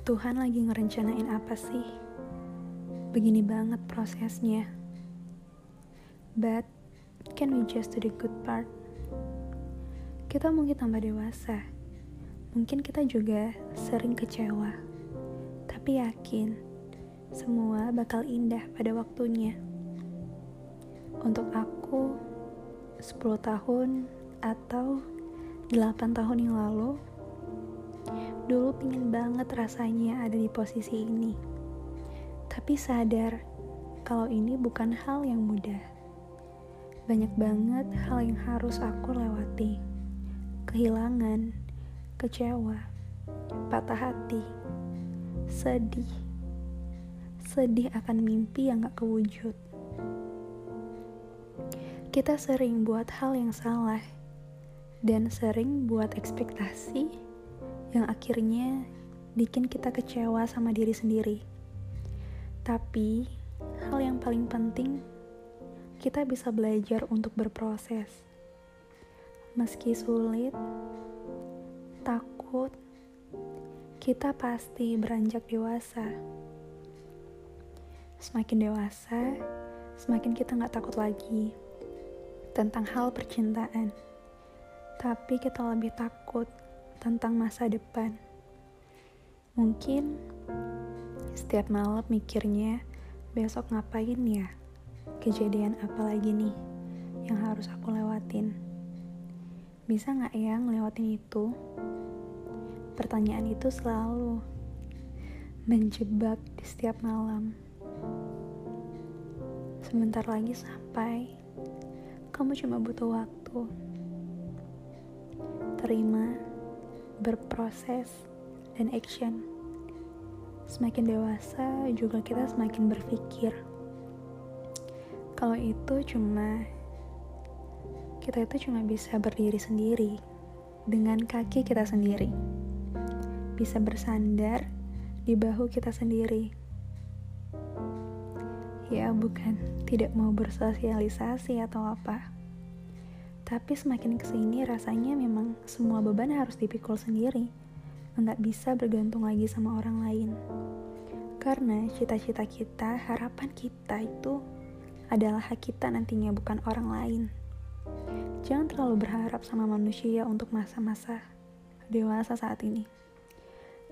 Tuhan lagi ngerencanain apa sih? Begini banget prosesnya. But, can we just do the good part? Kita mungkin tambah dewasa. Mungkin kita juga sering kecewa. Tapi yakin, semua bakal indah pada waktunya. Untuk aku, 10 tahun atau 8 tahun yang lalu, dulu pingin banget rasanya ada di posisi ini. Tapi sadar kalau ini bukan hal yang mudah. Banyak banget hal yang harus aku lewati. Kehilangan, kecewa, patah hati, sedih. Sedih akan mimpi yang gak kewujud. Kita sering buat hal yang salah dan sering buat ekspektasi yang akhirnya bikin kita kecewa sama diri sendiri. Tapi, hal yang paling penting, kita bisa belajar untuk berproses. Meski sulit, takut, kita pasti beranjak dewasa. Semakin dewasa, semakin kita nggak takut lagi tentang hal percintaan tapi kita lebih takut tentang masa depan. Mungkin setiap malam mikirnya besok ngapain ya? Kejadian apa lagi nih yang harus aku lewatin? Bisa nggak ya ngelewatin itu? Pertanyaan itu selalu menjebak di setiap malam. Sebentar lagi sampai, kamu cuma butuh waktu terima, berproses, dan action. Semakin dewasa juga kita semakin berpikir. Kalau itu cuma kita itu cuma bisa berdiri sendiri dengan kaki kita sendiri. Bisa bersandar di bahu kita sendiri. Ya, bukan tidak mau bersosialisasi atau apa tapi semakin ke sini rasanya memang semua beban harus dipikul sendiri. Nggak bisa bergantung lagi sama orang lain. Karena cita-cita kita, harapan kita itu adalah hak kita nantinya bukan orang lain. Jangan terlalu berharap sama manusia untuk masa-masa dewasa saat ini.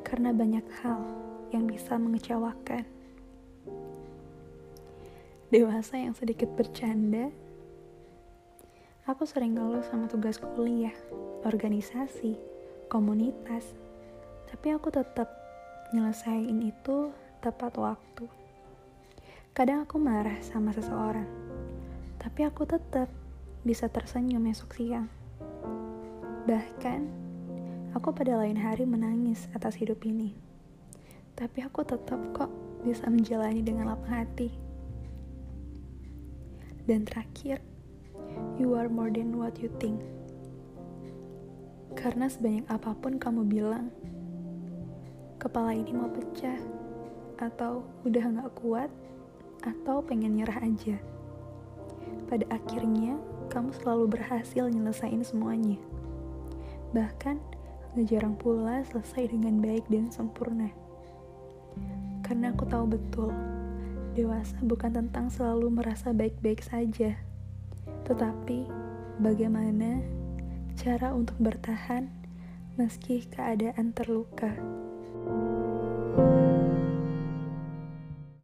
Karena banyak hal yang bisa mengecewakan. Dewasa yang sedikit bercanda Aku sering ngeluh sama tugas kuliah, organisasi, komunitas, tapi aku tetap nyelesain itu tepat waktu. Kadang aku marah sama seseorang, tapi aku tetap bisa tersenyum esok siang. Bahkan, aku pada lain hari menangis atas hidup ini. Tapi aku tetap kok bisa menjalani dengan lapang hati. Dan terakhir, You are more than what you think. Karena sebanyak apa pun kamu bilang, kepala ini mau pecah, atau udah gak kuat, atau pengen nyerah aja. Pada akhirnya, kamu selalu berhasil nyelesain semuanya. Bahkan, gak jarang pula selesai dengan baik dan sempurna. Karena aku tahu betul, dewasa bukan tentang selalu merasa baik-baik saja tetapi, bagaimana cara untuk bertahan meski keadaan terluka? thank you